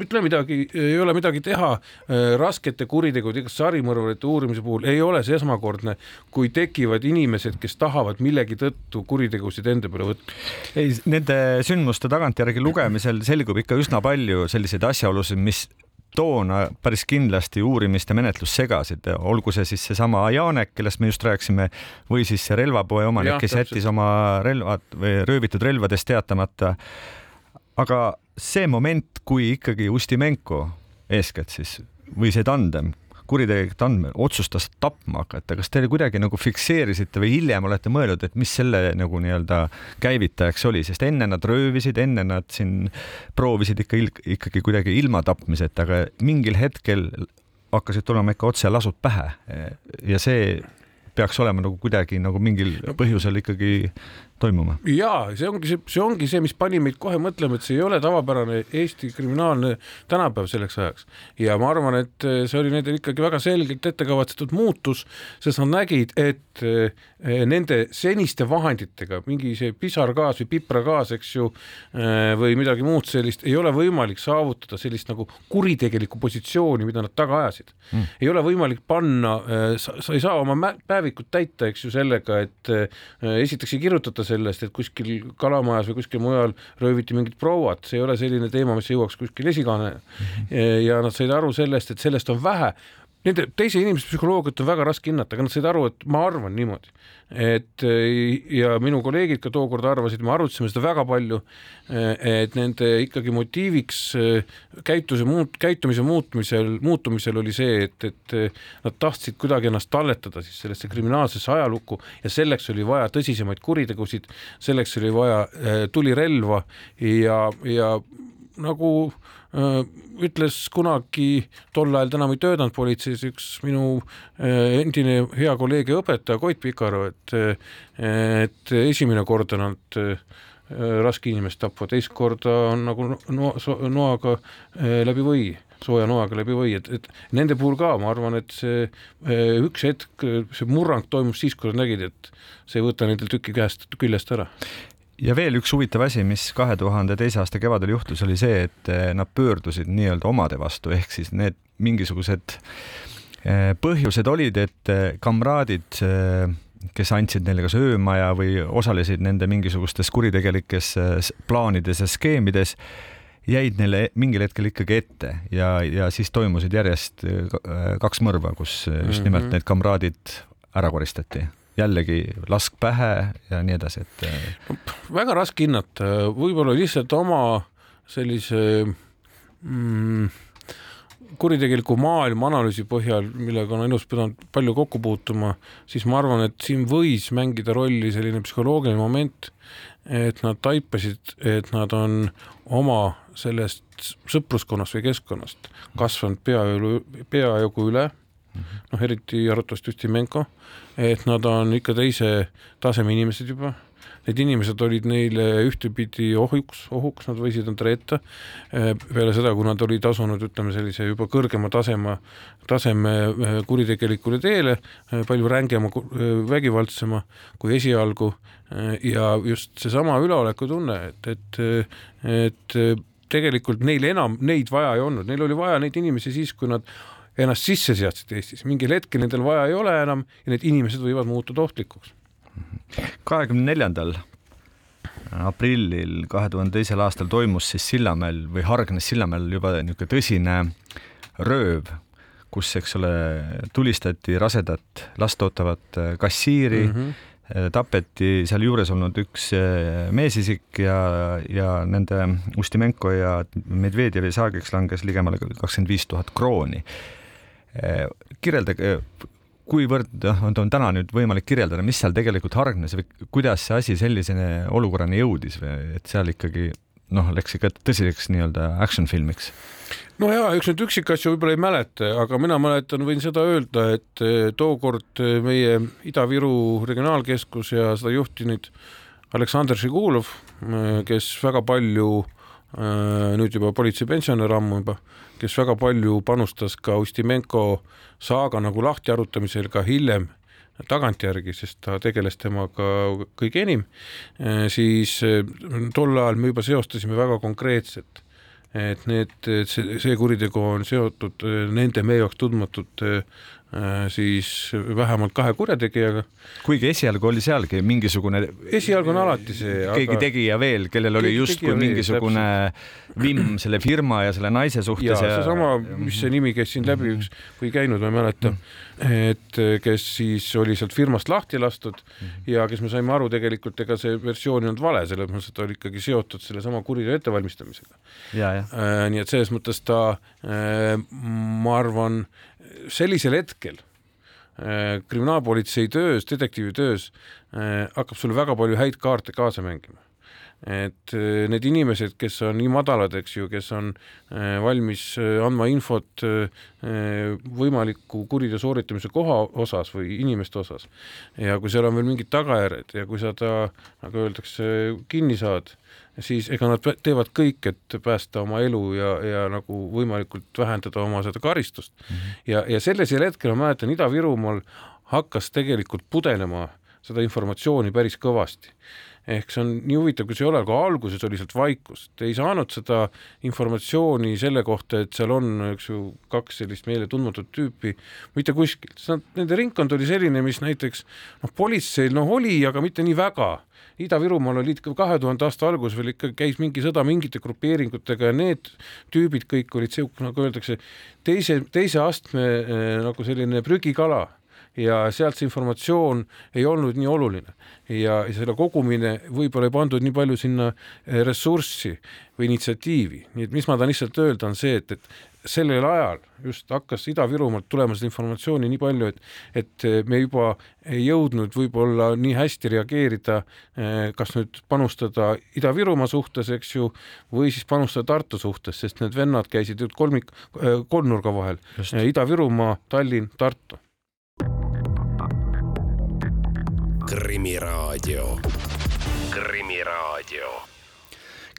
ütle midagi, ei ole midagi teha äh, raskete kuritegude, sarimõrvarite uurimise puhul ei ole see esmakordne, kui tekivad inimesed, kes tahavad millegi tõttu kuritegusid enda peale võtta. ei, nende sündmuste tagantjärgi lugemisel selgub ikka üsna palju selliseid asjaolusid, mis toona päris kindlasti uurimist ja menetlust segasid, olgu see siis seesama Janek, kellest me just rääkisime, või siis see relvapoe omanik, kes jättis oma relvad või röövitud relvadest teatamata. aga see moment, kui ikkagi Ustimenko eeskätt siis või see tandem kuritegelik andme otsustas tapma hakata, kas te kuidagi nagu fikseerisite või hiljem olete mõelnud, et mis selle nagu nii-öelda käivitajaks oli, sest enne nad röövisid, enne nad siin proovisid ikka ikkagi kuidagi ilma tapmiseta, aga mingil hetkel hakkasid tulema ikka otselasud pähe. Ja see peaks olema nagu kuidagi nagu mingil põhjusel ikkagi toimuma. ja see ongi see, see ongi see, mis pani meid kohe mõtlema, et see ei ole tavapärane Eesti kriminaalne tänapäev selleks ajaks. Ja ma arvan, et see oli nendel ikkagi väga selgelt ette kavatsetud muutus, sest nad nägid, et eh, nende seniste vahenditega mingi see pisargaas või pipragaas, eks ju, eh, või midagi muud sellist, ei ole võimalik saavutada sellist nagu kuritegelikku positsiooni, mida nad taga ajasid. Mm.. ei ole võimalik panna, eh, sa ei saa oma päevikut täita, eks ju, sellega, et esiteks ei kirjutata sellest, et kuskil kalamajas või kuskil mujal rööviti mingit prouat, see ei ole selline teema, mis jõuaks kuskil esikaane. -hmm. ja nad said aru sellest, et sellest on vähe nende teise inimese psühholoogiat on väga raske hinnata, aga nad said aru, et ma arvan niimoodi. et ja minu kolleegid ka tookord arvasid, me arutasime seda väga palju, et nende ikkagi motiiviks käituse muut-, käitumise muutmisel, muutumisel oli see, et, et nad tahtsid kuidagi ennast talletada siis sellesse kriminaalsesse ajalukku ja selleks oli vaja tõsisemaid kuritegusid, selleks oli vaja tulirelva ja, ja nagu Äh, ütles kunagi, tol ajal ta enam ei töötanud politseis, üks minu äh, endine hea kolleeg ja õpetaja Koit Pikaru, et et esimene kord on äh, raske inimest tapva, teist korda on nagu noa, noaga läbi või sooja noaga läbi või, et, et nende puhul ka ma arvan, et see üks hetk, see murrang toimus siis, kui nad nägid, et see ei võta nendel tüki käest, küljest ära ja veel üks huvitav asi, mis kahe tuhande teise aasta kevadel juhtus, oli see, et eh, nad pöördusid nii-öelda omade vastu, ehk siis need mingisugused eh, põhjused olid, et eh, kamraadid, kes andsid neile kas öömaja või osalesid nende mingisugustes kuritegelikes plaanides ja skeemides, jäid neile mingil hetkel ikkagi ette ja, ja siis toimusid järjest kaks mõrva, kus just nimelt mhm. need kamraadid ära koristati jällegi lask pähe ja nii edasi, et. Äh, väga raske hinnata, võib-olla lihtsalt oma sellise mm, kuritegeliku maailma analüüsi põhjal, millega on elus pidanud palju kokku puutuma, siis ma arvan, et siin võis mängida rolli selline psühholoogiline moment, et nad taipasid, et nad on oma sellest sõpruskonnast või keskkonnast kasvanud peajagu, peajagu üle noh, eriti arvatavasti Ustimenko, et nad on ikka teise taseme inimesed juba. Need inimesed olid neile ühtepidi ohuks, ohuks, nad võisid nad reeta eh, peale seda, kui nad olid asunud, ütleme sellise juba kõrgema tasema, taseme eh, kuritegelikule teele, eh, palju rängema, vägivaldsema kui esialgu ja just seesama üleolekutunne, et, et, et tegelikult neil enam neid vaja ei olnud, neil oli vaja neid inimesi siis, kui nad ennast sisse seadsid Eestis, mingil hetkel nendel vaja ei ole enam ja need inimesed võivad muutuda ohtlikuks. kahekümne neljandal aprillil kahe tuhande teisel aastal toimus siis Sillamäel või hargnes Sillamäel juba niisugune tõsine rööv, kus, eks ole, tulistati rasedat last ootavat kassiiri mm, -hmm tapeti sealjuures olnud üks meesisik ja, ja nende Ustimenko ja Medvedjevi saagiks langes ligemale kakskümmend viis tuhat krooni kirjeldage, kuivõrd noh, on täna nüüd võimalik kirjeldada, mis seal tegelikult hargnes või kuidas see asi sellisene olukorrani jõudis või et seal ikkagi noh, läks ikka tõsiseks nii-öelda action filmiks? no ja eks neid üksikasju võib-olla ei mäleta, aga mina mäletan, võin seda öelda, et tookord meie Ida-Viru Regionaalkeskus ja seda juhtinud Aleksandr Žigulov, kes väga palju nüüd juba politseipensionär ammu juba, kes väga palju panustas ka Ustimenko saaga nagu lahti arutamisel ka hiljem tagantjärgi, sest ta tegeles temaga kõige enim, siis tol ajal me juba seostasime väga konkreetselt et need, see, see kuritegu on seotud nende meie jaoks tundmatute Äh, siis vähemalt kahe kurjategijaga. kuigi esialgu oli sealgi mingisugune. esialgu on alati see. keegi aga... tegija veel, kellel oli justkui mingisugune vimm selle firma ja selle naise suhtes. ja, ja... seesama, mis see nimi käis siin läbi, üks või käinud, ma ei mäleta, et kes siis oli sealt firmast lahti lastud ja kes me saime aru, tegelikult ega see versioon ei olnud vale, selles mõttes, et ta oli ikkagi seotud sellesama kuriteo ettevalmistamisega. Äh, nii et selles mõttes ta, äh, ma arvan sellisel hetkel äh, kriminaalpolitsei töös, detektiivi töös äh, hakkab sulle väga palju häid kaarte kaasa mängima. et äh, need inimesed, kes on nii madalad, eks ju, kes on valmis andma infot võimaliku kuriteo sooritamise koha osas või inimeste osas ja kui seal on veel mingid tagajärjed ja kui sa ta, nagu öeldakse, kinni saad, siis ega nad teevad kõik, et päästa oma elu ja, ja nagu võimalikult vähendada oma seda karistust mm. -hmm. ja, ja sellisel hetkel ma mäletan, Ida-Virumaal hakkas tegelikult pudenema seda informatsiooni päris kõvasti ehk see on nii huvitav, kui see ei ole, aga alguses oli sealt vaikust, ei saanud seda informatsiooni selle kohta, et seal on, eks ju, kaks sellist meile tundmatut tüüpi mitte kuskilt, nende ringkond oli selline, mis näiteks noh, politseil noh, oli, aga mitte nii väga. Ida-Virumaal olid ka kahe tuhande aasta alguses veel ikka käis mingi sõda mingite grupeeringutega ja need tüübid kõik olid sihuke, nagu öeldakse, teise, teise astme eh, nagu selline prügikala ja sealt see informatsioon ei olnud nii oluline. Ja selle kogumine võib-olla ei pandud nii palju sinna eh, ressurssi või initsiatiivi, nii et mis ma tahan lihtsalt öelda, on see, et, et sellel ajal just hakkas Ida-Virumaalt tulema seda informatsiooni nii palju, et, et me juba ei jõudnud võib-olla nii hästi reageerida, eh, kas nüüd panustada Ida-Virumaa suhtes, eks ju, või siis panustada Tartu suhtes, sest need vennad käisid ju kolmik, eh, kolmnurga vahel, Ida-Virumaa, Tallinn, Tartu. Krimiraadio, Krimiraadio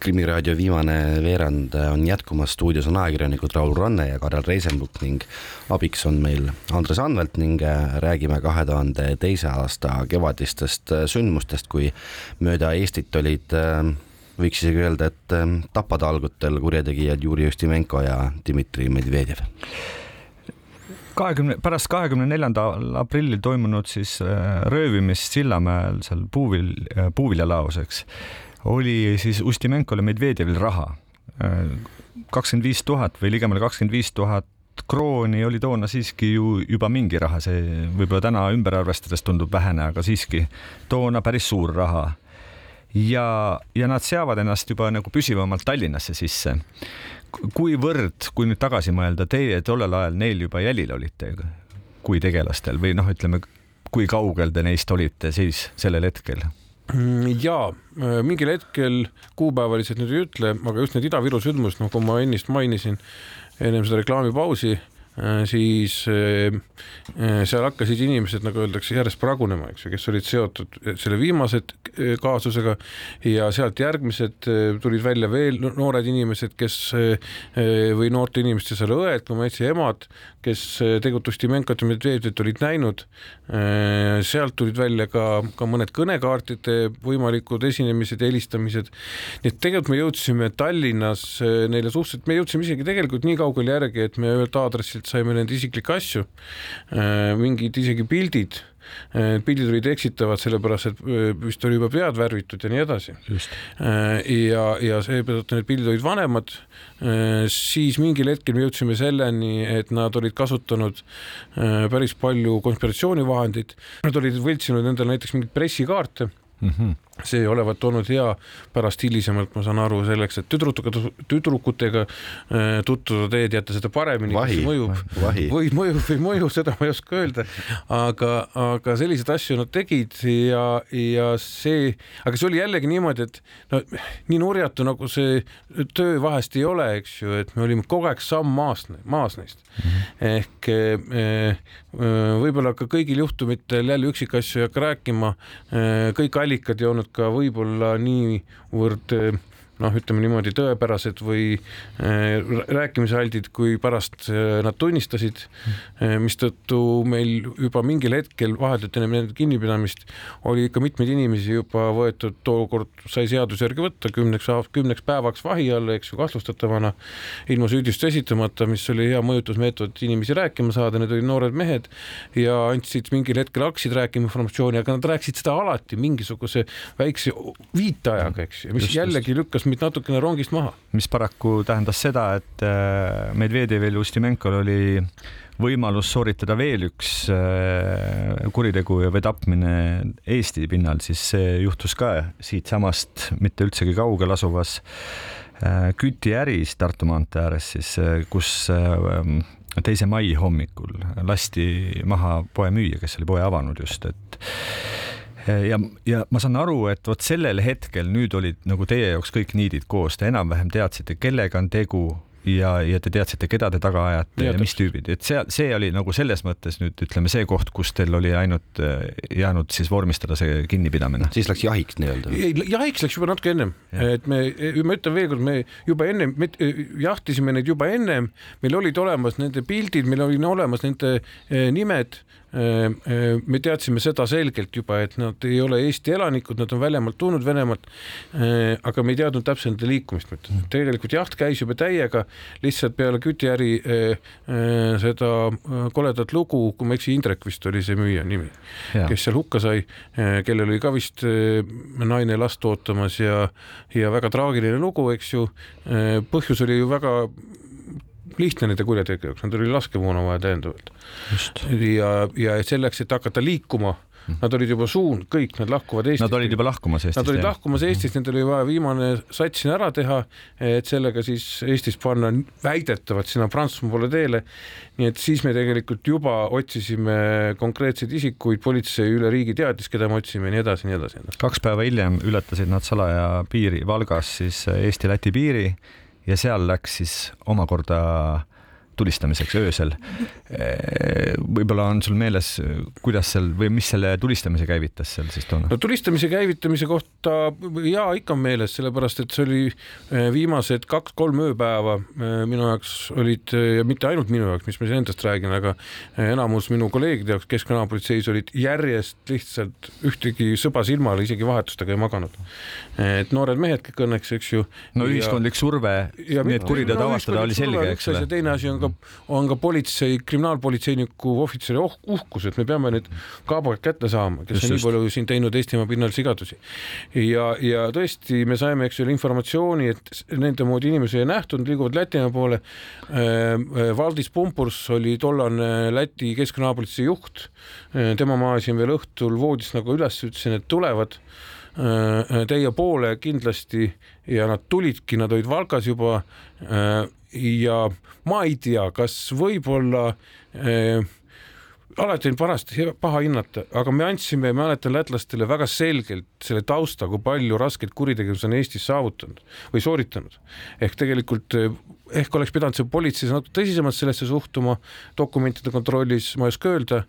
krimiraadio viimane veerand on jätkumas, stuudios on ajakirjanikud Raul Ranne ja Karel Reisenbuk ning abiks on meil Andres Anvelt ning räägime kahe tuhande teise aasta kevadistest sündmustest, kui mööda Eestit olid võiks isegi öelda, et tapatalgutel kurjategijad Juri Justimenko ja Dmitri Medvedjev kahekümne, pärast kahekümne neljandal aprillil toimunud siis röövimist Sillamäel seal puuvil, puuviljalaos, eks oli siis Ustimenkole Medvedjevil raha. kakskümmend viis tuhat või ligemale kakskümmend viis tuhat krooni oli toona siiski ju juba mingi raha, see võib-olla täna ümber arvestades tundub vähene, aga siiski toona päris suur raha. ja, ja nad seavad ennast juba nagu püsivamalt Tallinnasse sisse. Kuivõrd, kui nüüd tagasi mõelda, teie tollel ajal neil juba jälil olite kui tegelastel või noh, ütleme, kui kaugel te neist olite siis sellel hetkel? Mm, ja mingil hetkel kuupäevaliselt nüüd ei ütle, aga just need Ida-Viru sündmused, nagu ma ennist mainisin ennem seda reklaamipausi, siis äh, seal hakkasid inimesed, nagu öeldakse, järjest pragunema, eks ju, kes olid seotud selle viimase kaasusega ja sealt järgmised tulid välja veel noored inimesed, kes või noorte inimeste seal õed, kui ma ei eksi, emad, kes tegelikult Ustimenkot ja Medvedjevit olid näinud. sealt tulid välja ka, ka mõned kõnekaartide võimalikud esinemised, helistamised. nii et tegelikult me jõudsime Tallinnas neile suhteliselt, me jõudsime isegi tegelikult nii kaugele järgi, et me ühelt aadressilt saime nende isiklikke asju, mingid isegi pildid pildid olid eksitavad, sellepärast et vist oli juba pead värvitud ja nii edasi. ja, ja seetõttu need pildid olid vanemad, siis mingil hetkel me jõudsime selleni, et nad olid kasutanud päris palju konspiratsioonivahendeid, nad olid võltsinud endale näiteks mingeid pressikaarte mm. -hmm see olevat olnud hea pärast hilisemalt, ma saan aru, selleks, et tüdrukutega, tüdrukutega äh, tutvuda, teie teate seda paremini, kas mõjub vahi. või mõjub või ei mõju, seda ma ei oska öelda, aga, aga selliseid asju nad tegid ja, ja see, aga see oli jällegi niimoodi, et no nii nurjatu nagu see töö vahest ei ole, eks ju, et me olime kogu aeg samm maas, maas neist. -hmm. ehk eh, võib-olla ka kõigil juhtumitel jälle üksikasju ei hakka rääkima, kõik allikad ei olnud ka võib-olla niivõrd noh, ütleme niimoodi tõepärased või äh, rääkimisaldid, kui pärast äh, nad tunnistasid, äh, mistõttu meil juba mingil hetkel vahetult enne nende kinnipidamist oli ikka mitmeid inimesi juba võetud, tookord sai seaduse järgi võtta kümneks, kümneks päevaks vahi alla, eks ju, kahtlustatavana, ilma süüdistust esitamata, mis oli hea mõjutusmeetod inimesi rääkima saada, need olid noored mehed ja andsid mingil hetkel hakkasid rääkima informatsiooni, aga nad rääkisid seda alati mingisuguse väikse viitajaga, eks ju, mis just, jällegi lükkas meid natukene rongist maha. mis paraku tähendas seda, et äh, Medvedjevil Ustimenkol oli võimalus sooritada veel üks äh, kuritegu või tapmine Eesti pinnal, siis see juhtus ka siitsamast mitte üldsegi kaugel asuvas äh, kütiäris Tartu maantee ääres siis, kus teise mai hommikul lasti maha poemüüja, kes oli poe avanud just, et ja, ja ma saan aru, et vot sellel hetkel nüüd olid nagu teie jaoks kõik niidid koos, te enam-vähem teadsite, kellega on tegu ja, ja te teadsite, keda te taga ajate ja, ja mis tüübid, et see, see oli nagu selles mõttes nüüd ütleme see koht, kus teil oli ainult äh, jäänud siis vormistada see kinnipidamine. siis läks jahiks nii-öelda? ei, jahiks läks juba natuke ennem ja., et me, ma ütlen veelkord, me juba ennem, me jahtisime neid juba ennem, meil olid olemas nende pildid, meil olid olemas nende eh, nimed me teadsime seda selgelt juba, et nad ei ole Eesti elanikud, nad on väljamaalt tulnud Venemaalt. Äh, aga me ei teadnud täpselt nende liikumist mitte. tegelikult jaht käis juba täiega, lihtsalt peale kütiäri seda koledat lugu, kui ma ei eksi, Indrek vist oli see müüja nimi, kes seal hukka sai, kellel oli ka vist naine last ootamas ja, ja väga traagiline lugu, eks ju. põhjus oli ju väga lihtne nende kurjategijate jaoks, nad oli laskemoona vaja täiendavalt. ja, ja selleks, et hakata liikuma Nad olid juba suund, kõik nad lahkuvad Eestist. Nad olid juba lahkumas Eestist. Nad olid jah. lahkumas Eestist, nendel oli vaja viimane sats sinna ära teha, et sellega siis Eestis panna väidetavalt sinna Prantsusmaa poole teele. nii et siis me tegelikult juba otsisime konkreetseid isikuid, politsei üle riigi teadis, keda me otsime ja nii edasi, nii edasi. kaks päeva hiljem ületasid nad salaja piiri Valgas siis Eesti-Läti piiri ja seal läks siis omakorda tulistamiseks öösel. võib-olla on sul meeles, kuidas seal või mis selle tulistamise käivitas seal siis toona? no tulistamise käivitamise kohta ja ikka on meeles, sellepärast et see oli eh, viimased kaks-kolm ööpäeva eh, minu jaoks olid eh, ja mitte ainult minu jaoks, mis ma endast räägin, aga enamus minu kolleegide jaoks Keskkonnaapolitseis olid järjest lihtsalt ühtegi sõba silmal, isegi vahetustega ei maganud. et noored mehed kõik õnneks, eks ju. no ühiskondlik ja, surve, need kuriteod no, avastada oli selge, eks ole. teine asi on ka, on ka politsei, kriminaalpolitseiniku ohvitseri oh, uhkus, et me peame need kaabakad kätte saama, kes just, on nii palju siin teinud Eestimaa pinnal sigadusi. ja, ja tõesti, me saime, eks ole, informatsiooni, et nende moodi inimesi ei nähtud, liiguvad Lätimaa poole. Äh, äh, Valdis Pumpurs oli tollane Läti keskkonnaapolitsei juht. Äh, tema ma ajasin veel õhtul voodist nagu üles, ütlesin, et tulevad teie poole kindlasti ja nad tulidki, nad olid Valkas juba ja ma ei tea, kas võib-olla äh, alati on parasti paha hinnata, aga me andsime, mäletan lätlastele väga selgelt selle tausta, kui palju raskeid kuritegevusi on Eestis saavutanud või sooritanud. ehk tegelikult eh, ehk oleks pidanud see politseis natuke tõsisemalt sellesse suhtuma, dokumentide kontrollis ma ei oska öelda,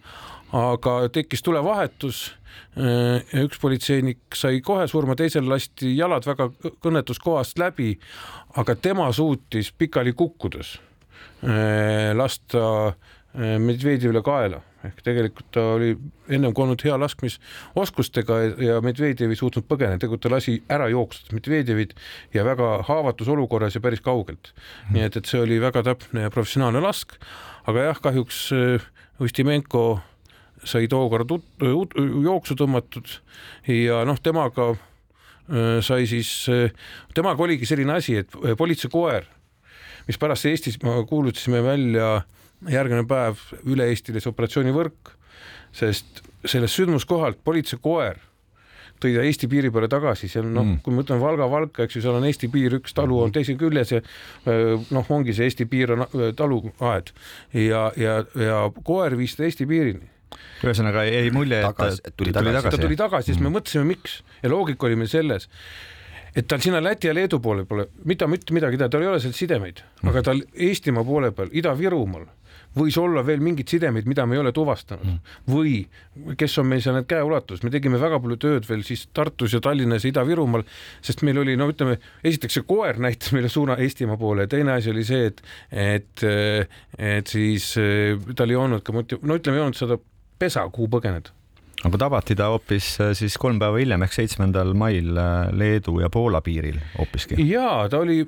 aga tekkis tulevahetus Äh, üks politseinik sai kohe surma, teisel lasti jalad väga kõnetus kohast läbi, aga tema suutis pikali kukkudes äh, lasta äh, Medvedjevile kaela. Ehk tegelikult ta oli ennem olnud hea laskmisoskustega ja Medvedjev ei suutnud põgeneda, tegelikult ta lasi ära jooksnud Medvedjevit ja väga haavatus olukorras ja päris kaugelt. Mm.. nii et, et see oli väga täpne ja professionaalne lask, aga jah, kahjuks Ustimenko sai tookord jooksu tõmmatud ja noh, temaga äh, sai siis, äh, temaga oligi selline asi, et äh, politseikoer, mis pärast Eestis kuulutasime välja järgmine päev üle-eestilise operatsioonivõrk, sest sellest sündmuskohalt politseikoer tõi ta Eesti piiri peale tagasi, seal noh mm., kui me mõtleme Valga-Valka, eks ju, seal on Eesti piir, üks talu on teise küljes ja noh, ongi see Eesti piir on taluaed. Ja, ja, ja koer viis ta Eesti piirini ühesõnaga jäi mulje, et Tagas, et tuli tagasi. ta tuli tagasi, siis me Mm. mõtlesime, miks ja loogika oli meil selles, et tal sinna Läti ja Leedu poole pole mitte mitte midagi teha, tal ei ole seal sidemeid, Mm. aga tal Eestimaa poole peal, Ida-Virumaal võis olla veel mingeid sidemeid, mida me ei ole tuvastanud Mm. või kes on meil seal need käeulatus, me tegime väga palju tööd veel siis Tartus ja Tallinnas ja Ida-Virumaal, sest meil oli, no ütleme, esiteks see koer näitas meile suuna Eestimaa poole ja teine asi oli see, et, et, et siis eh, tal ei olnud ka no ütleme, ei olnud seda pesa, kuhu põgeneda aga tabati ta hoopis äh, siis kolm päeva hiljem ehk seitsmendal mail äh, Leedu ja Poola piiril hoopiski. jaa, ta oli,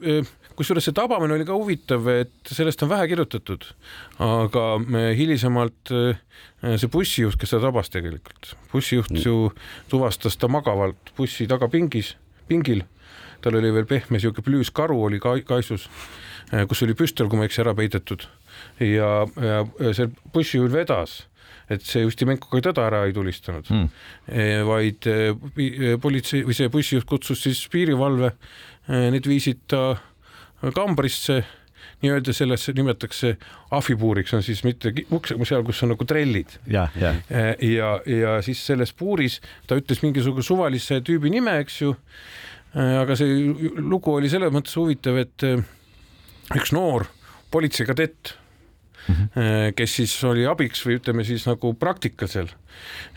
kusjuures see tabamine oli ka huvitav, et sellest on vähe kirjutatud, aga me hilisemalt see bussijuht, kes ta tabas tegelikult, bussijuht ju tuvastas ta magavalt bussi tagapingis, pingil, tal oli veel pehme sihuke plüüskaru oli ka kaisus, kus oli püstol, kui ma ei eksi, ära peidetud. Ja, ja see bussijuht vedas et see Ustimenko ka teda ära ei tulistanud Mm. vaid eh, pi- politsei või see bussijuht kutsus siis piirivalve, need viisid ta kambrisse, nii-öelda sellesse nimetatakse ahvipuuriks, on siis mitte uks, seal, kus on nagu trellid ja, ja ja, ja siis selles puuris ta ütles mingisuguse suvalise tüübi nime, eks ju. aga see lugu oli selles mõttes huvitav, et üks noor politseikadett mm, -hmm. kes siis oli abiks või ütleme siis nagu praktikal seal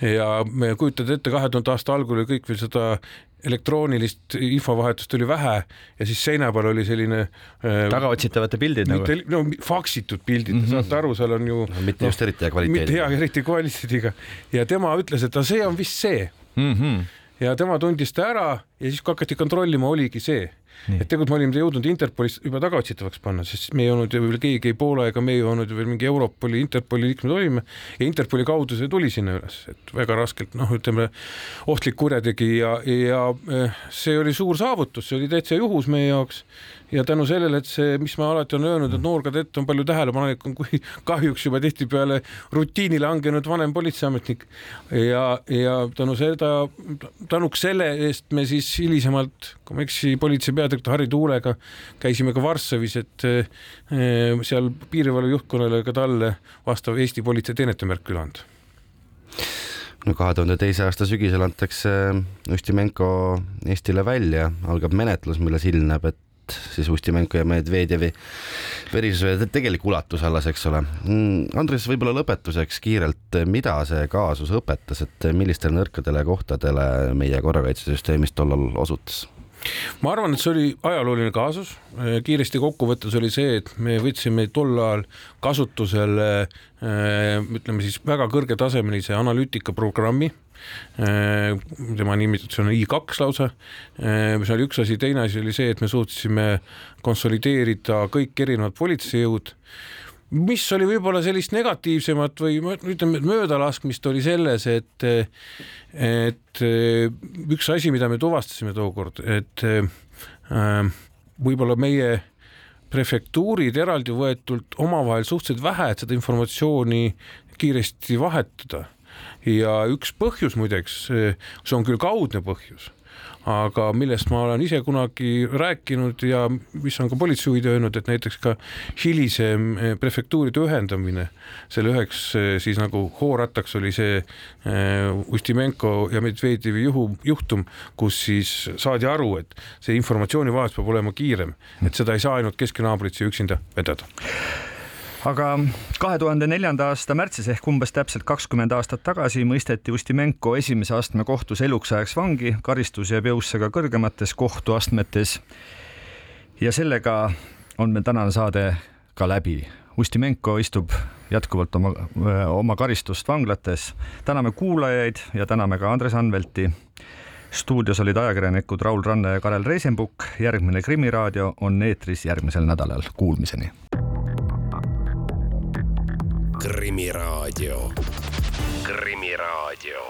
ja me kujutad ette, kahe tuhande aasta algul oli kõik veel seda elektroonilist infovahetust oli vähe ja siis seina peal oli selline äh, tagaotsitavate pildid nagu mitte, no faksitud pildid mm, -hmm. saate aru, seal on ju mitte just eriti hea mitte hea, kvaliteediga. eriti kvaliteediga ja tema ütles, et aga see on vist see mm. -hmm. ja tema tundis ta ära ja siis, kui hakati kontrollima, oligi see. Et tegelikult me olime jõudnud Interpolis juba tagaotsitavaks panna, sest me ei olnud ju veel keegi ei Poola ega me ei olnud ju veel mingi Europoli, Interpoli liikmed olime. Ja Interpoli kaudu see tuli sinna üles, et väga raskelt noh, ütleme ohtlik kurjategija ja eh, see oli suur saavutus, see oli täitsa juhus meie jaoks. Ja tänu sellele, et see, mis ma alati olen öelnud, et noor kadett on palju tähelepanelikum kui <laughs> kahjuks juba tihtipeale rutiini langenud vanem politseiametnik. Ja, ja tänu seda, tänuks selle eest me siis hilisemalt, kui ma ei eksi, politsei peadirektor Harri Tuulega käisime ka Varssavis, et eh, seal piirivalve juhtkonnale ka talle vastav Eesti politsei teenetemärk üle anda no kahe tuhande teise aasta sügisel antakse Ustimenko Eestile välja, algab menetlus, milles ilmneb, et siis Ustimenko ja Medvedjevi verisuse tegelik ulatus alles, eks ole. Andres, võib-olla lõpetuseks kiirelt, mida see kaasus õpetas, et millistele nõrkadele kohtadele meie korrakaitsesüsteemis tollal osutas? Ma arvan, et see oli ajalooline kaasus, kiiresti kokkuvõttes oli see, et me võtsime tol ajal kasutusele ütleme siis väga kõrgetasemelise analüütikaprogrammi. tema nimetus on I2 lausa, mis oli üks asi, teine asi oli see, et me suutsime konsolideerida kõik erinevad politseijõud mis oli võib-olla sellist negatiivsemat või ütleme, möödalaskmist oli selles, et, et üks asi, mida me tuvastasime tookord, et äh, võib-olla meie prefektuurid eraldi võetult omavahel suhteliselt vähe, et seda informatsiooni kiiresti vahetada. ja üks põhjus muideks, see on küll kaudne põhjus aga millest ma olen ise kunagi rääkinud ja mis on ka politseijuhid öelnud, et näiteks ka hilisem eh, prefektuuride ühendamine, selle üheks siis nagu hoorattaks oli see äh, Ustimenko ja Medvedjevi juhu, juhtum, kus siis saadi aru, et see informatsioonivahetus peab olema kiirem, et seda ei saa ainult keskkonnaabrits üksinda vedada aga kahe tuhande neljanda aasta märtsis ehk umbes täpselt kakskümmend aastat tagasi mõisteti Ustimenko esimese astme kohtus eluks ajaks vangi, karistus jääb jõusse ka kõrgemates kohtuastmetes. ja sellega on meil tänane saade ka läbi. Ustimenko istub jätkuvalt oma, oma karistust vanglates. täname kuulajaid ja täname ka Andres Anvelti. stuudios olid ajakirjanikud Raul Ranne ja Karel Reisenbuk. järgmine Krimiraadio on eetris järgmisel nädalal. Kuulmiseni Krimiraadio. krimiraadio